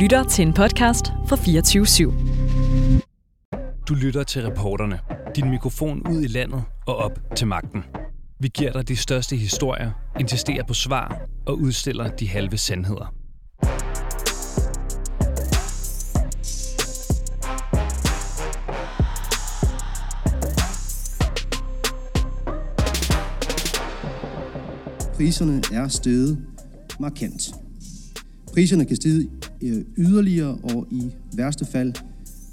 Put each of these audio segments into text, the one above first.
lytter til en podcast fra 24 /7. Du lytter til reporterne. Din mikrofon ud i landet og op til magten. Vi giver dig de største historier, insisterer på svar og udstiller de halve sandheder. Priserne er steget markant. Priserne kan stige øh, yderligere, og i værste fald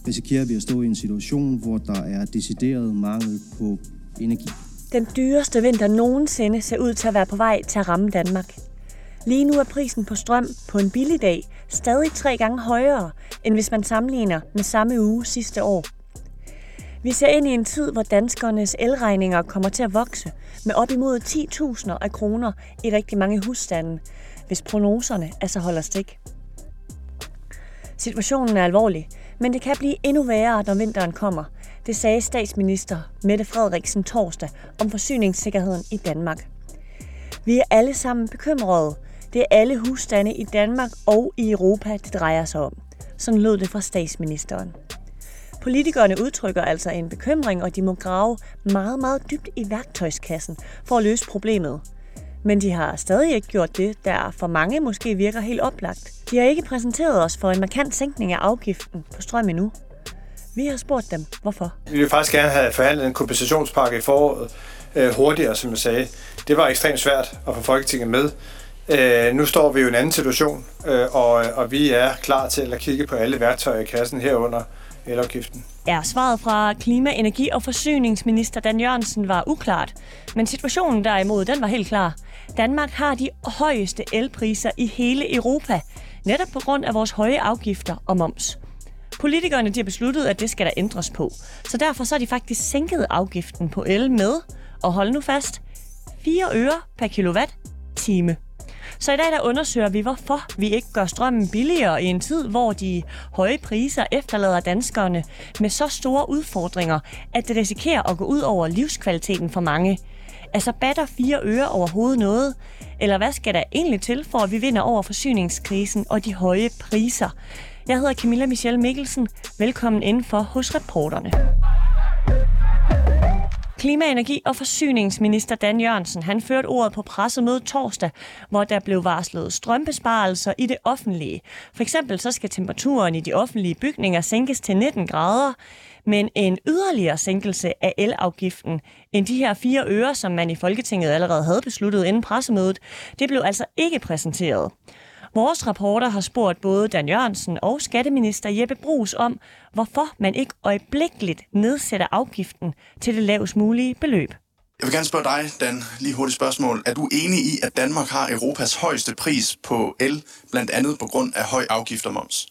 risikerer vi at stå i en situation, hvor der er decideret mangel på energi. Den dyreste vinter nogensinde ser ud til at være på vej til at ramme Danmark. Lige nu er prisen på strøm på en billig dag stadig tre gange højere, end hvis man sammenligner med samme uge sidste år. Vi ser ind i en tid, hvor danskernes elregninger kommer til at vokse med op imod 10.000 af kroner i rigtig mange husstande, hvis prognoserne altså holder stik. Situationen er alvorlig, men det kan blive endnu værre, når vinteren kommer. Det sagde statsminister Mette Frederiksen torsdag om forsyningssikkerheden i Danmark. Vi er alle sammen bekymrede. Det er alle husstande i Danmark og i Europa, det drejer sig om. Sådan lød det fra statsministeren. Politikerne udtrykker altså en bekymring, og de må grave meget, meget dybt i værktøjskassen for at løse problemet. Men de har stadig ikke gjort det, der for mange måske virker helt oplagt. De har ikke præsenteret os for en markant sænkning af afgiften på strøm endnu. Vi har spurgt dem, hvorfor. Vi vil faktisk gerne have forhandlet en kompensationspakke i foråret øh, hurtigere, som jeg sagde. Det var ekstremt svært at få Folketinget med. Øh, nu står vi jo i en anden situation, øh, og, og vi er klar til at kigge på alle værktøjer i kassen herunder elafgiften. Ja, svaret fra klima-, energi- og forsyningsminister Dan Jørgensen var uklart. Men situationen derimod, den var helt klar. Danmark har de højeste elpriser i hele Europa, netop på grund af vores høje afgifter og moms. Politikerne de har besluttet, at det skal der ændres på. Så derfor så har de faktisk sænket afgiften på el med, og hold nu fast, 4 øre per kilowatt time. Så i dag der undersøger vi, hvorfor vi ikke gør strømmen billigere i en tid, hvor de høje priser efterlader danskerne med så store udfordringer, at det risikerer at gå ud over livskvaliteten for mange. Altså batter fire øre overhovedet noget? Eller hvad skal der egentlig til, for at vi vinder over forsyningskrisen og de høje priser? Jeg hedder Camilla Michelle Mikkelsen. Velkommen indenfor hos reporterne. Klima-, energi- og forsyningsminister Dan Jørgensen han førte ordet på pressemødet torsdag, hvor der blev varslet strømbesparelser i det offentlige. For eksempel så skal temperaturen i de offentlige bygninger sænkes til 19 grader, men en yderligere sænkelse af elafgiften end de her fire øre, som man i Folketinget allerede havde besluttet inden pressemødet, det blev altså ikke præsenteret. Vores rapporter har spurgt både Dan Jørgensen og skatteminister Jeppe Brugs om, hvorfor man ikke øjeblikkeligt nedsætter afgiften til det lavest mulige beløb. Jeg vil gerne spørge dig, Dan, lige hurtigt spørgsmål. Er du enig i, at Danmark har Europas højeste pris på el, blandt andet på grund af høj afgift og moms?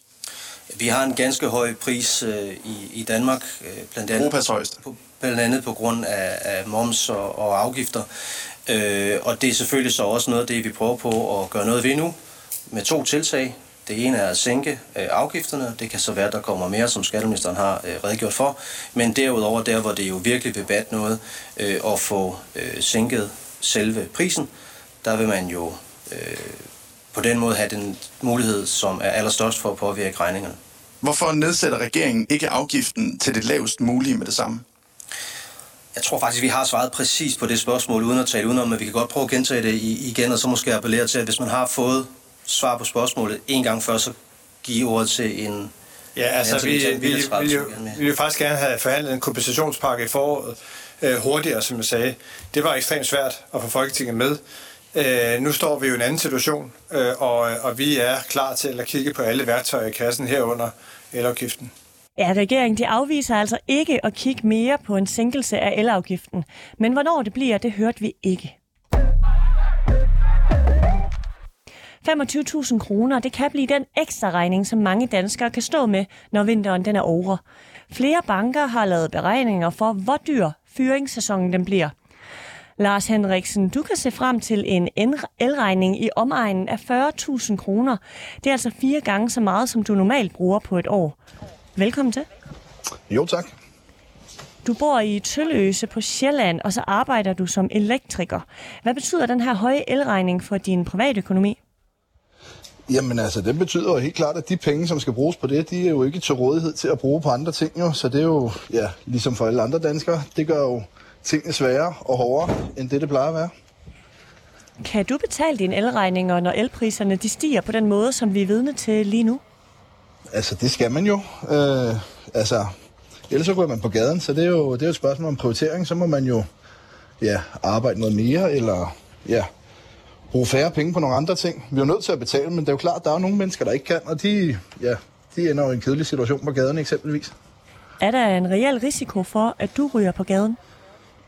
Vi har en ganske høj pris øh, i, i Danmark, øh, blandt andet, Europas højeste. På, blandt andet på grund af, af moms og, og afgifter. Øh, og det er selvfølgelig så også noget af det, vi prøver på at gøre noget ved nu, med to tiltag. Det ene er at sænke øh, afgifterne. Det kan så være, at der kommer mere, som skatteministeren har øh, redegjort for. Men derudover, der hvor det jo virkelig vil bat noget, øh, at få øh, sænket selve prisen, der vil man jo øh, på den måde have den mulighed, som er allerstørst for at påvirke regningerne. Hvorfor nedsætter regeringen ikke afgiften til det lavest mulige med det samme? Jeg tror faktisk, vi har svaret præcis på det spørgsmål, uden at tale udenom, men vi kan godt prøve at gentage det igen, og så måske appellere til, at hvis man har fået svar på spørgsmålet en gang før, så give ordet til en... Ja, altså, vi, vi, vi, vi, vi vil faktisk gerne have forhandlet en kompensationspakke i foråret øh, hurtigere, som jeg sagde. Det var ekstremt svært at få Folketinget med. Øh, nu står vi jo i en anden situation, øh, og, og vi er klar til at kigge på alle værktøjer i kassen herunder elafgiften. Ja, regeringen de afviser altså ikke at kigge mere på en sænkelse af elafgiften. Men hvornår det bliver, det hørte vi ikke. 25.000 kroner, det kan blive den ekstra regning, som mange danskere kan stå med, når vinteren den er over. Flere banker har lavet beregninger for, hvor dyr fyringssæsonen den bliver. Lars Henriksen, du kan se frem til en elregning i omegnen af 40.000 kroner. Det er altså fire gange så meget, som du normalt bruger på et år. Velkommen til. Jo, tak. Du bor i Tølløse på Sjælland, og så arbejder du som elektriker. Hvad betyder den her høje elregning for din privatøkonomi? Jamen altså, det betyder jo helt klart, at de penge, som skal bruges på det, de er jo ikke til rådighed til at bruge på andre ting jo. Så det er jo, ja, ligesom for alle andre danskere, det gør jo tingene sværere og hårdere, end det det plejer at være. Kan du betale dine elregninger, når elpriserne de stiger på den måde, som vi er vidne til lige nu? Altså, det skal man jo. Øh, altså, ellers så går man på gaden, så det er, jo, det er jo et spørgsmål om prioritering. Så må man jo ja, arbejde noget mere, eller ja, bruge færre penge på nogle andre ting. Vi er jo nødt til at betale, men det er jo klart, at der er nogle mennesker, der ikke kan, og de, ja, de ender jo i en kedelig situation på gaden eksempelvis. Er der en reel risiko for, at du ryger på gaden?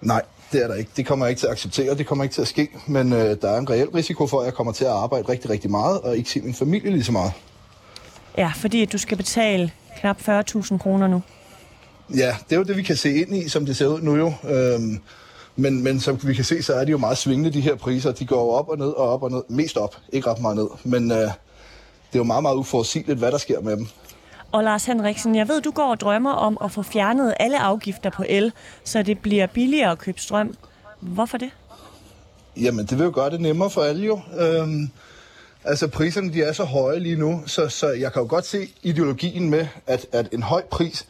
Nej, det er der ikke. Det kommer jeg ikke til at acceptere, det kommer ikke til at ske. Men øh, der er en reel risiko for, at jeg kommer til at arbejde rigtig, rigtig meget, og ikke se min familie lige så meget. Ja, fordi du skal betale knap 40.000 kroner nu. Ja, det er jo det, vi kan se ind i, som det ser ud nu jo. Øhm, men, men som vi kan se, så er de jo meget svingende, de her priser. De går op og ned og op og ned. Mest op, ikke ret meget ned. Men øh, det er jo meget, meget uforudsigeligt, hvad der sker med dem. Og Lars Henriksen, jeg ved, du går og drømmer om at få fjernet alle afgifter på el, så det bliver billigere at købe strøm. Hvorfor det? Jamen, det vil jo gøre det nemmere for alle jo. Øhm, altså, priserne de er så høje lige nu, så, så jeg kan jo godt se ideologien med, at, at en høj pris,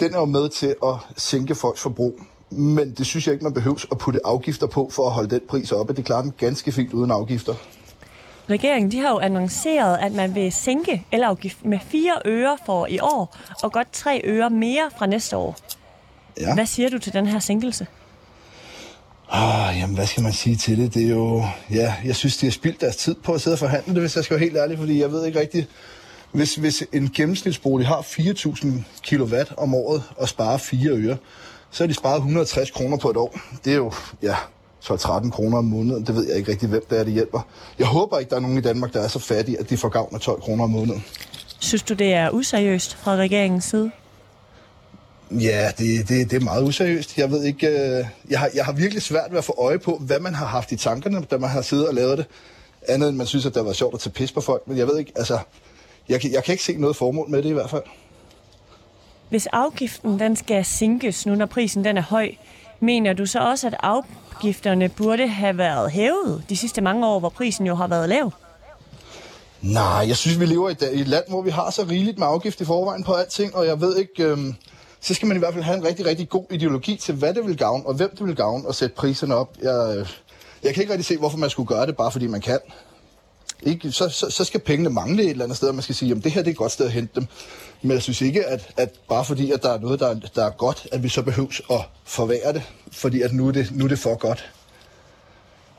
den er jo med til at sænke folks forbrug. Men det synes jeg ikke, man behøves at putte afgifter på for at holde den pris oppe. Det klarer den ganske fint uden afgifter. Regeringen de har jo annonceret, at man vil sænke elafgiften med 4 øre for i år, og godt 3 øre mere fra næste år. Ja. Hvad siger du til den her sænkelse? Ah, jamen, hvad skal man sige til det? Det er jo... Ja, jeg synes, de har spildt deres tid på at sidde og forhandle det, hvis jeg skal være helt ærlig, fordi jeg ved ikke rigtigt... Hvis, hvis en gennemsnitsbolig har 4.000 kW om året og sparer 4 øre, så har de sparet 160 kroner på et år. Det er jo, ja, 12-13 kroner om måneden. Det ved jeg ikke rigtig, hvem det er, det hjælper. Jeg håber ikke, der er nogen i Danmark, der er så fattige, at de får gavn af 12 kroner om måneden. Synes du, det er useriøst fra regeringens side? Ja, det, det, det er meget useriøst. Jeg ved ikke, øh, jeg, har, jeg har virkelig svært ved at få øje på, hvad man har haft i tankerne, da man har siddet og lavet det. Andet end man synes, at det var sjovt at tage pis på folk. Men jeg ved ikke, altså, jeg, jeg kan ikke se noget formål med det i hvert fald. Hvis afgiften den skal sænkes nu, når prisen den er høj, mener du så også, at afgifterne burde have været hævet de sidste mange år, hvor prisen jo har været lav? Nej, jeg synes, vi lever i et land, hvor vi har så rigeligt med afgift i forvejen på alting, og jeg ved ikke, øhm, så skal man i hvert fald have en rigtig, rigtig god ideologi til, hvad det vil gavne, og hvem det vil gavne, og sætte priserne op. Jeg, øh, jeg kan ikke rigtig se, hvorfor man skulle gøre det, bare fordi man kan. Ikke? Så, så, så skal pengene mangle et eller andet sted, og man skal sige, at det her det er et godt sted at hente dem. Men jeg synes ikke, at, at bare fordi, at der er noget, der, der er godt, at vi så behøves at forvære det, fordi at nu er det, nu er det for godt.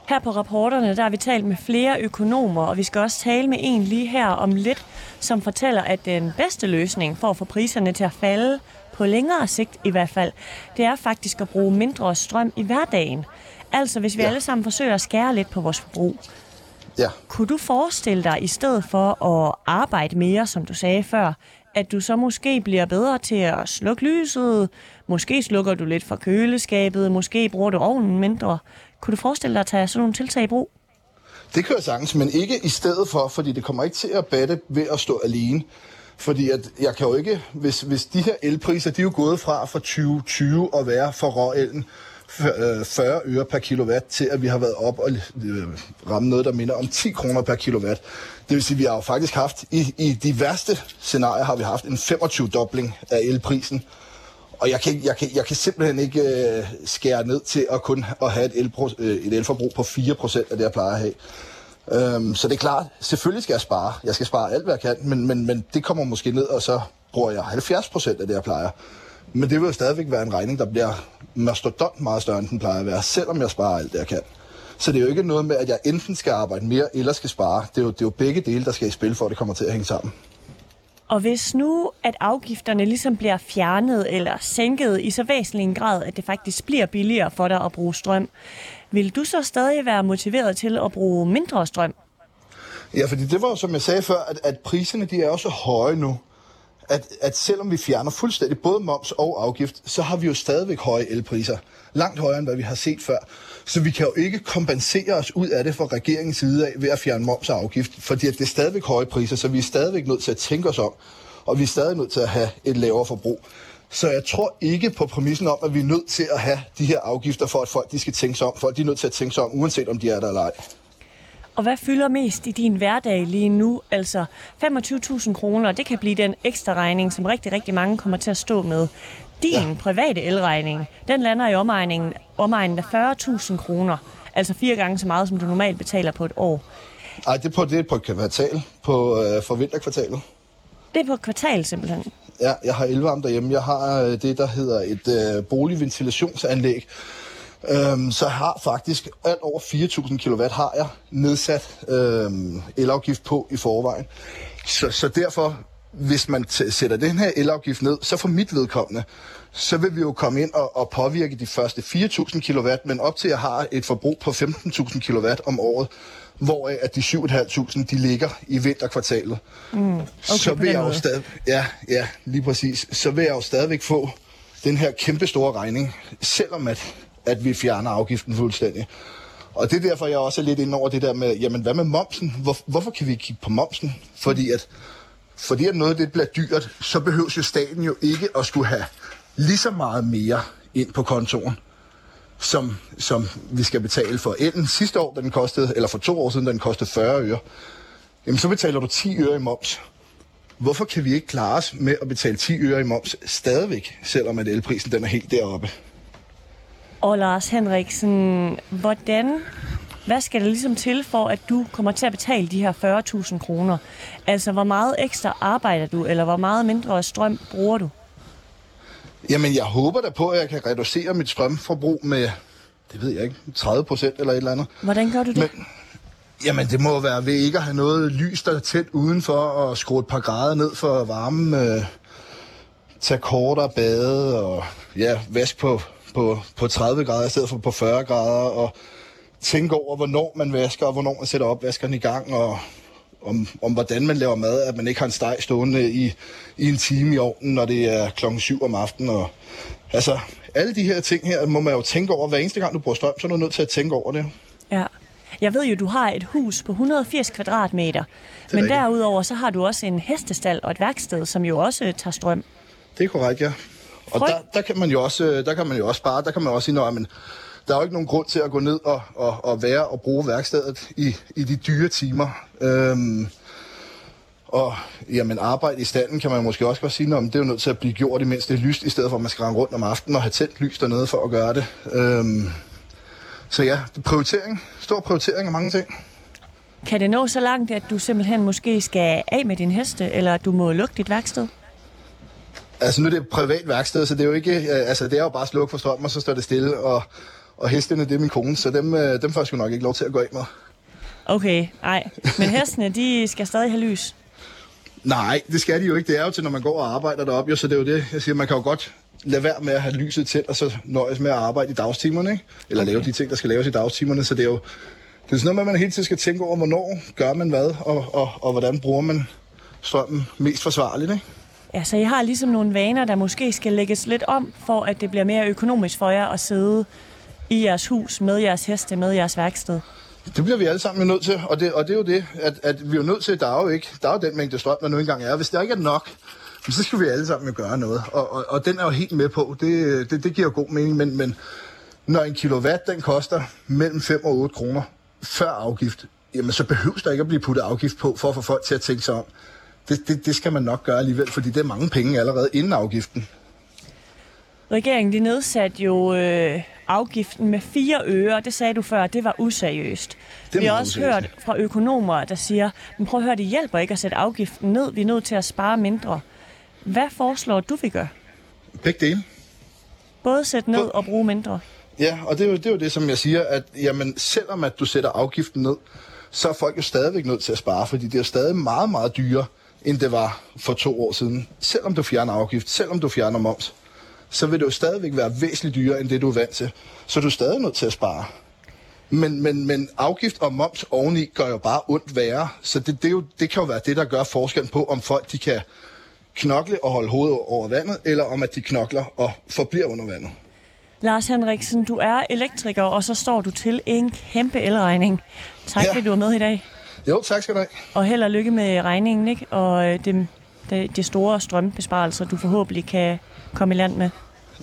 Her på rapporterne, der har vi talt med flere økonomer, og vi skal også tale med en lige her om lidt, som fortæller, at den bedste løsning for at få priserne til at falde, på længere sigt i hvert fald, det er faktisk at bruge mindre strøm i hverdagen. Altså hvis vi ja. alle sammen forsøger at skære lidt på vores forbrug. Ja. Kunne du forestille dig, i stedet for at arbejde mere, som du sagde før, at du så måske bliver bedre til at slukke lyset, måske slukker du lidt for køleskabet, måske bruger du ovnen mindre. Kunne du forestille dig at tage sådan nogle tiltag i brug? Det kan jeg sagtens, men ikke i stedet for, fordi det kommer ikke til at batte ved at stå alene. Fordi at jeg kan jo ikke, hvis, hvis de her elpriser, de er jo gået fra for 2020 at være for råelen 40 øh, øre per kilowatt, til at vi har været op og øh, ramme noget, der minder om 10 kroner per kilowatt. Det vil sige, at vi har jo faktisk haft, i, i de værste scenarier har vi haft en 25-dobling af elprisen. Og jeg kan, jeg kan, jeg kan simpelthen ikke øh, skære ned til at kun at have et, elpro, øh, et elforbrug på 4% af det, jeg plejer at have. Øhm, så det er klart, selvfølgelig skal jeg spare. Jeg skal spare alt, hvad jeg kan, men, men, men det kommer måske ned, og så bruger jeg 70% af det, jeg plejer. Men det vil jo stadigvæk være en regning, der bliver mastodont meget større, end den plejer at være, selvom jeg sparer alt det, jeg kan. Så det er jo ikke noget med, at jeg enten skal arbejde mere, eller skal spare. Det er jo, det er jo begge dele, der skal i spil, for at det kommer til at hænge sammen. Og hvis nu, at afgifterne ligesom bliver fjernet eller sænket i så væsentlig en grad, at det faktisk bliver billigere for dig at bruge strøm, vil du så stadig være motiveret til at bruge mindre strøm? Ja, fordi det var jo, som jeg sagde før, at, at priserne de er også høje nu. At, at selvom vi fjerner fuldstændig både moms og afgift, så har vi jo stadigvæk høje elpriser. Langt højere, end hvad vi har set før. Så vi kan jo ikke kompensere os ud af det fra regeringens side af ved at fjerne moms og afgift, fordi at det er stadigvæk høje priser, så vi er stadigvæk nødt til at tænke os om, og vi er stadig nødt til at have et lavere forbrug. Så jeg tror ikke på præmissen om, at vi er nødt til at have de her afgifter, for at folk de skal tænke sig om. Folk de er nødt til at tænke sig om, uanset om de er der eller ej. Og hvad fylder mest i din hverdag lige nu? Altså 25.000 kroner, det kan blive den ekstra regning, som rigtig, rigtig mange kommer til at stå med. Din ja. private elregning, den lander i omegningen, omegningen af 40.000 kroner. Altså fire gange så meget, som du normalt betaler på et år. Nej, det er på, det er på et kvartal, på, øh, for vinterkvartalet. Det er på et kvartal simpelthen? Ja, jeg har elvarme derhjemme. Jeg har øh, det, der hedder et øh, boligventilationsanlæg. Øhm, så jeg har faktisk alt over 4.000 kW har jeg nedsat øhm, elafgift på i forvejen. Så, så derfor, hvis man sætter den her elafgift ned, så for mit vedkommende, så vil vi jo komme ind og, og påvirke de første 4.000 kW, men op til at jeg har et forbrug på 15.000 kW om året, hvor at de 7.500 de ligger i vinterkvartalet. Mm, okay, så vil jeg jo stadig, ja, ja, lige præcis. Så vil jeg jo stadigvæk få den her kæmpe store regning, selvom at, at vi fjerner afgiften fuldstændig. Og det er derfor, jeg også er lidt ind over det der med, jamen hvad med momsen? Hvor, hvorfor kan vi ikke kigge på momsen? Fordi at, fordi at noget det bliver dyrt, så behøver jo staten jo ikke at skulle have lige så meget mere ind på kontoren som, som vi skal betale for enten sidste år, da den kostede, eller for to år siden, da den kostede 40 øre, jamen så betaler du 10 øre i moms. Hvorfor kan vi ikke klare os med at betale 10 øre i moms stadigvæk, selvom at elprisen den er helt deroppe? Og Lars Henriksen, hvordan, hvad skal der ligesom til for, at du kommer til at betale de her 40.000 kroner? Altså, hvor meget ekstra arbejder du, eller hvor meget mindre strøm bruger du? Jamen, jeg håber da på, at jeg kan reducere mit strømforbrug med, det ved jeg ikke, 30 procent eller et eller andet. Hvordan gør du det? Men, jamen, det må være ved ikke at have noget lys, der er tæt udenfor, og skrue et par grader ned for varmen, øh, tage kortere bade, og ja, vask på, på, på 30 grader i stedet for på 40 grader, og tænke over, hvornår man vasker, og hvornår man sætter opvaskeren i gang, og om, om hvordan man laver mad, at man ikke har en steg stående i, i en time i ovnen, når det er klokken 7 om aftenen. Og, altså, alle de her ting her må man jo tænke over. Hver eneste gang, du bruger strøm, så er du nødt til at tænke over det. Ja. Jeg ved jo, du har et hus på 180 kvadratmeter, men rigtigt. derudover så har du også en hestestal og et værksted, som jo også tager strøm. Det er korrekt, ja. Og der, der, kan man jo også, der kan man jo også spare, der kan man også sige, at der er jo ikke nogen grund til at gå ned og, og, og være og bruge værkstedet i, i de dyre timer. Øhm, og jamen, arbejde i standen kan man måske også godt sige, at det er jo nødt til at blive gjort, imens det er lyst, i stedet for at man skal rende rundt om aftenen og have tændt lys dernede for at gøre det. Øhm, så ja, prioritering. Stor prioritering af mange ting. Kan det nå så langt, at du simpelthen måske skal af med din heste, eller at du må lukke dit værksted? Altså nu er det et privat værksted, så det er jo ikke, øh, altså det er jo bare at slukke for strøm, og så står det stille, og, og hestene, det er min kone, så dem, øh, dem får jeg sgu nok ikke lov til at gå af med. Okay, nej. Men hestene, de skal stadig have lys? Nej, det skal de jo ikke. Det er jo til, når man går og arbejder deroppe, jo, så det er jo det. Jeg siger, man kan jo godt lade være med at have lyset til, og så nøjes med at arbejde i dagstimerne, ikke? Eller okay. lave de ting, der skal laves i dagstimerne, så det er jo det er sådan noget, man hele tiden skal tænke over, hvornår gør man hvad, og, og, og hvordan bruger man strømmen mest forsvarligt, ikke? Ja, så I har ligesom nogle vaner, der måske skal lægges lidt om, for at det bliver mere økonomisk for jer at sidde i jeres hus, med jeres heste, med jeres værksted? Det bliver vi alle sammen nødt til, og det, og det er jo det, at, at vi er nødt til, der er jo ikke, der er jo den mængde strøm, der nu engang er. Hvis der ikke er nok, så skal vi alle sammen jo gøre noget, og, og, og den er jo helt med på, det, det, det giver jo god mening, men, men når en kilowatt, den koster mellem 5 og 8 kroner før afgift, jamen så behøves der ikke at blive puttet afgift på, for at få folk til at tænke sig om. Det, det, det skal man nok gøre alligevel, fordi det er mange penge allerede inden afgiften. Regeringen de nedsatte jo øh, afgiften med 4 øre. Det sagde du før, det var useriøst. Det vi har også useriøst. hørt fra økonomer, der siger, men prøv at høre, det hjælper ikke at sætte afgiften ned. Vi er nødt til at spare mindre. Hvad foreslår du, vi gør? Begge dele. Både sætte ned og bruge mindre? Ja, og det er, jo, det er jo det, som jeg siger, at jamen, selvom at du sætter afgiften ned, så er folk jo stadigvæk nødt til at spare, fordi det er stadig meget, meget dyrere, end det var for to år siden. Selvom du fjerner afgift, selvom du fjerner moms så vil det jo stadigvæk være væsentligt dyrere end det, du er vant til. Så du er stadig nødt til at spare. Men, men, men afgift og moms oveni gør jo bare ondt værre. Så det, det, jo, det kan jo være det, der gør forskel på, om folk de kan knokle og holde hovedet over vandet, eller om at de knokler og forbliver under vandet. Lars Henriksen, du er elektriker, og så står du til en kæmpe elregning. Tak ja. fordi du er med i dag. Jo, tak skal du have. Og held og lykke med regningen, ikke? Og øh, det, det, det store strømbesparelser, du forhåbentlig kan komme i land med.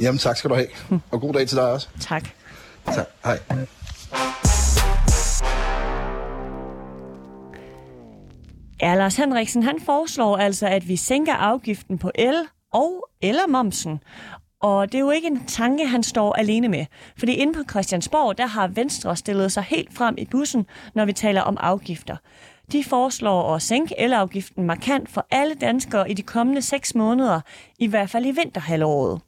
Jamen tak skal du have. Hm. Og god dag til dig også. Tak. Tak. Hej. Ja, Lars Henriksen, han foreslår altså, at vi sænker afgiften på el og eller momsen. Og det er jo ikke en tanke, han står alene med. Fordi inde på Christiansborg, der har Venstre stillet sig helt frem i bussen, når vi taler om afgifter. De foreslår at sænke elafgiften markant for alle danskere i de kommende seks måneder, i hvert fald i vinterhalvåret.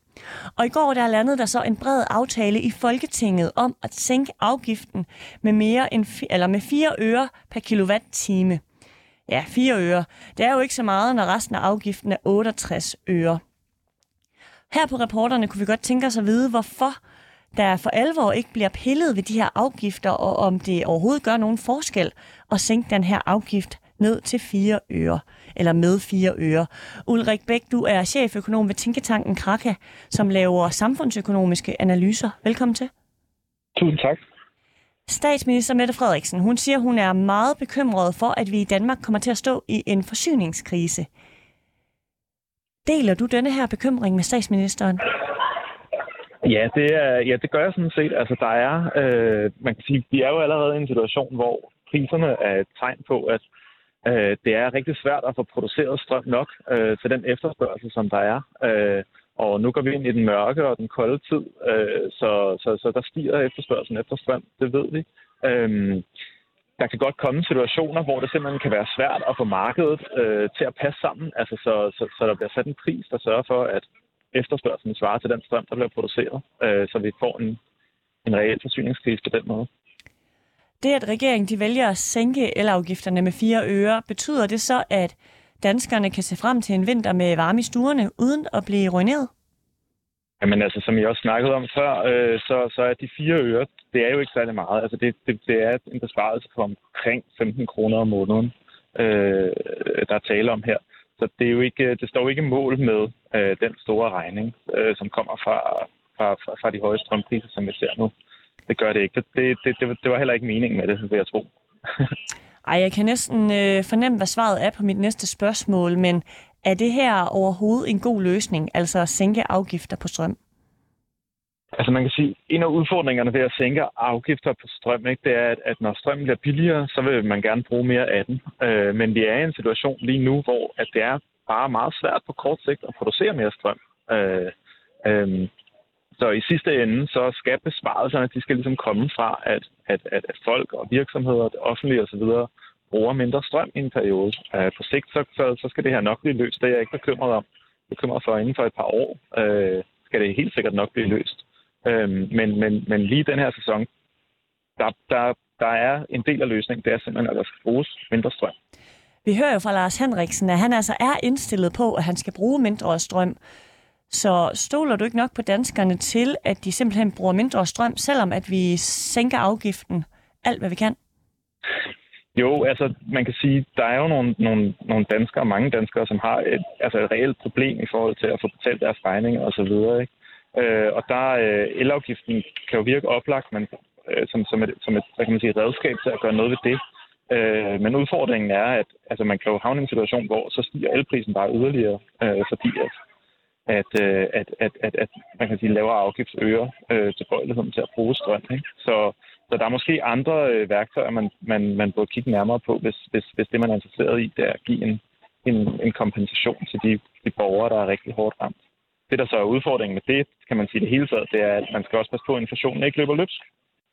Og i går der landede der så en bred aftale i Folketinget om at sænke afgiften med mere end eller med 4 øre per kilowatt-time. Ja, 4 øre. Det er jo ikke så meget, når resten af afgiften er 68 øre. Her på reporterne kunne vi godt tænke os at vide, hvorfor der for alvor ikke bliver pillet ved de her afgifter, og om det overhovedet gør nogen forskel at sænke den her afgift ned til 4 øre, eller med 4 øre. Ulrik Bæk, du er cheføkonom ved Tænketanken Kraka, som laver samfundsøkonomiske analyser. Velkommen til. Tusind tak. Statsminister Mette Frederiksen, hun siger, hun er meget bekymret for, at vi i Danmark kommer til at stå i en forsyningskrise. Deler du denne her bekymring med statsministeren? Ja, det, er, ja, det gør jeg sådan set. Altså, der er, øh, man kan sige, vi er jo allerede i en situation, hvor priserne er et tegn på, at øh, det er rigtig svært at få produceret strøm nok øh, til den efterspørgsel, som der er. Øh, og nu går vi ind i den mørke og den kolde tid, øh, så, så, så der stiger efterspørgselen efter strøm, det ved vi. Øh, der kan godt komme situationer, hvor det simpelthen kan være svært at få markedet øh, til at passe sammen, altså så, så, så der bliver sat en pris, der sørger for, at efterspørgselen svarer til den strøm, der bliver produceret, øh, så vi får en, en reel forsyningskrise på den måde. Det, at regeringen de vælger at sænke elafgifterne med 4 øre, betyder det så, at danskerne kan se frem til en vinter med varme i stuerne, uden at blive ruineret? Jamen altså, som jeg også snakkede om før, øh, så, så er de fire øre, det er jo ikke særlig meget. Altså, det, det, det er en besparelse på omkring 15 kroner om måneden, øh, der er tale om her. Så det, er jo ikke, øh, det står jo ikke mål med øh, den store regning, øh, som kommer fra, fra, fra, fra de høje strømpriser, som vi ser nu. Det gør det ikke. Det, det, det, det var heller ikke meningen med det, vil jeg tro. Ej, jeg kan næsten øh, fornemme, hvad svaret er på mit næste spørgsmål, men er det her overhovedet en god løsning, altså at sænke afgifter på strøm? Altså man kan sige, en af udfordringerne ved at sænke afgifter på strøm, ikke, det er, at, at når strømmen bliver billigere, så vil man gerne bruge mere af den. Øh, men vi er i en situation lige nu, hvor at det er bare meget svært på kort sigt at producere mere strøm. Øh, øh, så i sidste ende, så skal besparelserne, de skal ligesom komme fra, at, at, at, at folk og virksomheder, det offentlige osv., bruger mindre strøm i en periode. Øh, på sigt, så, så, så skal det her nok blive løst. Det er jeg ikke bekymret om. Bekymret for, at inden for et par år øh, skal det helt sikkert nok blive løst. Øh, men, men, men lige den her sæson, der, der, der er en del af løsningen, det er simpelthen, at der skal bruges mindre strøm. Vi hører jo fra Lars Henriksen, at han altså er indstillet på, at han skal bruge mindre strøm. Så stoler du ikke nok på danskerne til, at de simpelthen bruger mindre strøm, selvom at vi sænker afgiften alt, hvad vi kan? Jo, altså man kan sige, der er jo nogle, nogle, nogle danskere, mange danskere, som har et, altså et reelt problem i forhold til at få betalt deres regninger osv. Ikke? Øh, og der øh, elafgiften kan jo virke oplagt, men øh, som, som, et, som et hvad kan man sige, redskab til at gøre noget ved det. Øh, men udfordringen er, at altså, man kan jo havne i en situation, hvor så stiger elprisen bare yderligere, øh, fordi at at, øh, at, at, at, at man kan sige, lavere afgift øger øh, tilbøjeligheden til at bruge strøm. Ikke? Så, så der er måske andre øh, værktøjer, man, man, man burde kigge nærmere på, hvis, hvis, hvis det, man er interesseret i, det er at give en, en, en kompensation til de, de borgere, der er rigtig hårdt ramt. Det, der så er udfordringen med det, kan man sige det hele taget, det er, at man skal også passe på, at inflationen ikke løber løbsk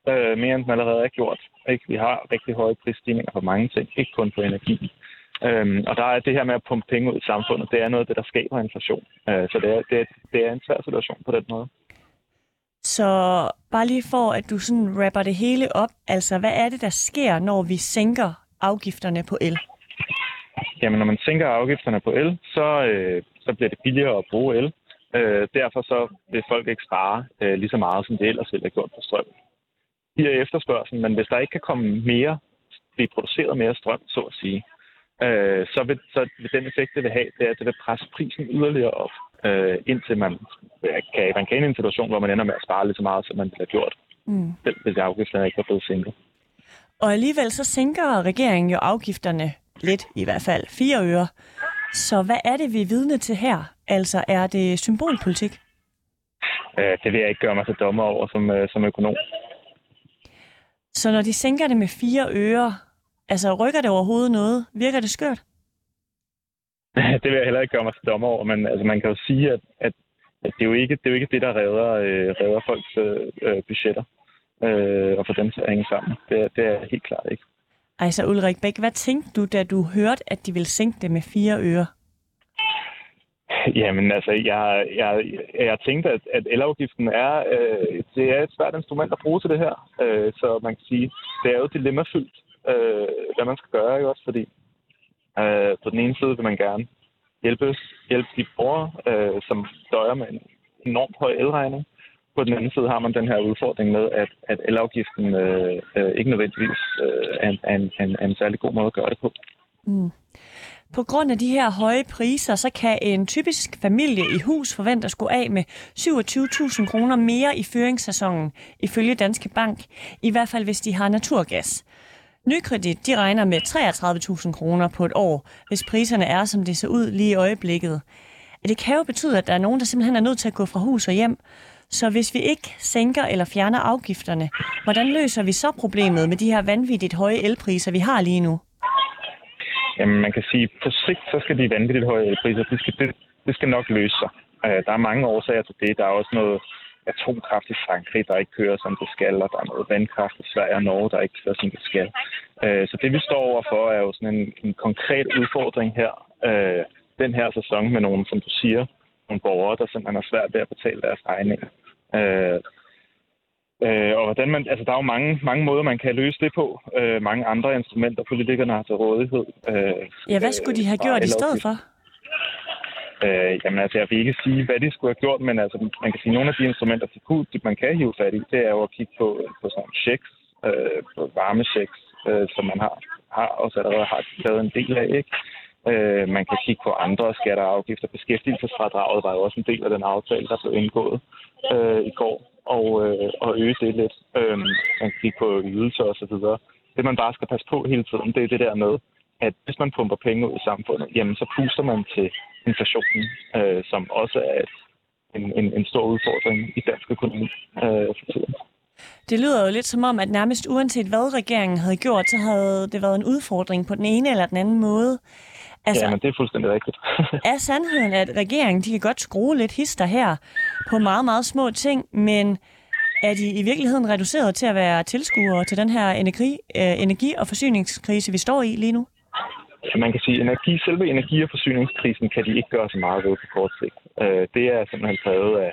øh, mere, end den allerede er gjort. Ikke? Vi har rigtig høje prisstigninger på mange ting, ikke kun på energi. Øhm, og der er det her med at pumpe penge ud i samfundet, det er noget af det, der skaber inflation. Øh, så det er, det, er, det er en svær situation på den måde. Så bare lige for, at du sådan rapper det hele op, altså hvad er det, der sker, når vi sænker afgifterne på el? Jamen, når man sænker afgifterne på el, så, øh, så bliver det billigere at bruge el. Øh, derfor så vil folk ikke spare øh, lige så meget, som det ellers ville have gjort på strøm. De er efterspørgselen, men hvis der ikke kan komme mere, blive produceret mere strøm, så at sige, øh, så, vil, så vil den effekt, det vil have, det er, at det vil presse prisen yderligere op, øh, indtil man kan, man kan i en situation, hvor man ender med at spare lidt så meget, som man har gjort, mm. hvis afgifterne ikke var blevet sænket. Og alligevel så sænker regeringen jo afgifterne lidt, i hvert fald 4 øre. Så hvad er det, vi er vidne til her? Altså, er det symbolpolitik? Øh, det vil jeg ikke gøre mig til dommer over som, øh, som økonom. Så når de sænker det med 4 øre, Altså, rykker det overhovedet noget? Virker det skørt? det vil jeg heller ikke gøre mig til dommer over, men altså, man kan jo sige, at, at, at det, er jo ikke, det er jo ikke det, der redder, øh, redder folks øh, budgetter øh, og få dem til at hænge sammen. Det, det er helt klart ikke. Altså Ulrik Bæk, hvad tænkte du, da du hørte, at de ville sænke det med fire øre? Jamen altså, jeg, jeg, jeg tænkte, at, at elafgiften er, øh, det er et svært instrument at bruge til det her. Øh, så man kan sige, det er jo dilemmafyldt, øh, hvad man skal gøre, ikke også? Fordi øh, på den ene side vil man gerne hjælpe, hjælpe de borgere, øh, som døjer med en enormt høj elregning. På den anden side har man den her udfordring med, at, at elafgiften øh, øh, ikke nødvendigvis øh, er, en, er, en, er en særlig god måde at gøre det på. Mm. På grund af de her høje priser, så kan en typisk familie i hus forvente at skulle af med 27.000 kroner mere i føringssæsonen, ifølge Danske Bank, i hvert fald hvis de har naturgas. Nykredit de regner med 33.000 kroner på et år, hvis priserne er, som det ser ud lige i øjeblikket. Det kan jo betyde, at der er nogen, der simpelthen er nødt til at gå fra hus og hjem. Så hvis vi ikke sænker eller fjerner afgifterne, hvordan løser vi så problemet med de her vanvittigt høje elpriser, vi har lige nu? Jamen, man kan sige, på sigt, så skal de vanvittigt høje elpriser, det skal, det, det skal nok løse sig. Øh, der er mange årsager til det. Der er også noget atomkraft i Frankrig, der ikke kører, som det skal, og der er noget vandkraft i Sverige og Norge, der ikke kører, som det skal. Øh, så det, vi står overfor, er jo sådan en, en konkret udfordring her. Øh, den her sæson med nogle, som du siger, nogle borgere, der simpelthen har svært ved at betale deres regninger. Øh, og hvordan man, altså, der er jo mange, mange måder, man kan løse det på. Øh, mange andre instrumenter, politikerne har til rådighed. Øh, ja, hvad skulle de have gjort i stedet for? Øh, jamen altså, jeg vil ikke sige, hvad de skulle have gjort, men altså, man kan sige, at nogle af de instrumenter, de kunne, man kan hive fat i, det er jo at kigge på, på sådan checks, øh, på varmechecks, øh, som man har, har også allerede har lavet en del af, ikke? Øh, man kan kigge på andre skatter og afgifter. Beskæftigelsesfradraget var jo også en del af den aftale, der blev indgået øh, i går og, øh, og øge det lidt. Øh, man kan kigge på ydelser osv. Det, man bare skal passe på hele tiden, det er det der med, at hvis man pumper penge ud i samfundet, jamen så puster man til inflationen, øh, som også er et, en, en, en stor udfordring i dansk økonomi øh, for tiden. Det lyder jo lidt som om, at nærmest uanset hvad regeringen havde gjort, så havde det været en udfordring på den ene eller den anden måde. Altså, ja, men det er fuldstændig rigtigt. er sandheden, at regeringen de kan godt skrue lidt hister her på meget, meget små ting, men er de i virkeligheden reduceret til at være tilskuere til den her energi, øh, energi- og forsyningskrise, vi står i lige nu? Man kan sige, energi, selve energi- og forsyningskrisen kan de ikke gøre så meget ved på kort sigt. Øh, det er simpelthen taget af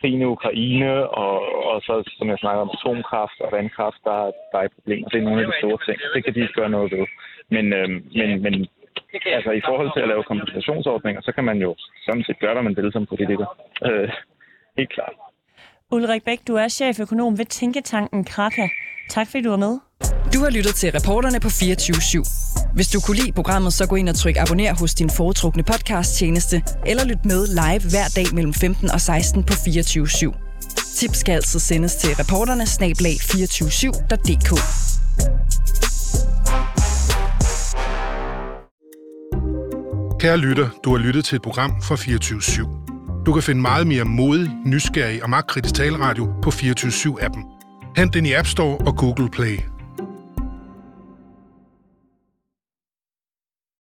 krigen i Ukraine, og, og så, som jeg snakker om, atomkraft og vandkraft, der, der er problemer. Det er nogle af de store ting. Det kan de ikke gøre noget ved. Men, øh, men, men altså, i forhold til at lave kompensationsordninger, så kan man jo sådan set gøre, hvad man vil som politiker. Øh, helt klart. Ulrik Bæk, du er cheføkonom ved Tænketanken Kraka. Tak fordi du var med. Du har lyttet til reporterne på 24 /7. Hvis du kunne lide programmet, så gå ind og tryk abonner hos din foretrukne podcast-tjeneste, eller lyt med live hver dag mellem 15 og 16 på 24 /7. Tips skal altså sendes til reporterne snablag 247.dk. Kære lytter, du har lyttet til et program fra 24 /7. Du kan finde meget mere modig, nysgerrig og magtkritisk taleradio på 24 7 appen Hent den i App Store og Google Play.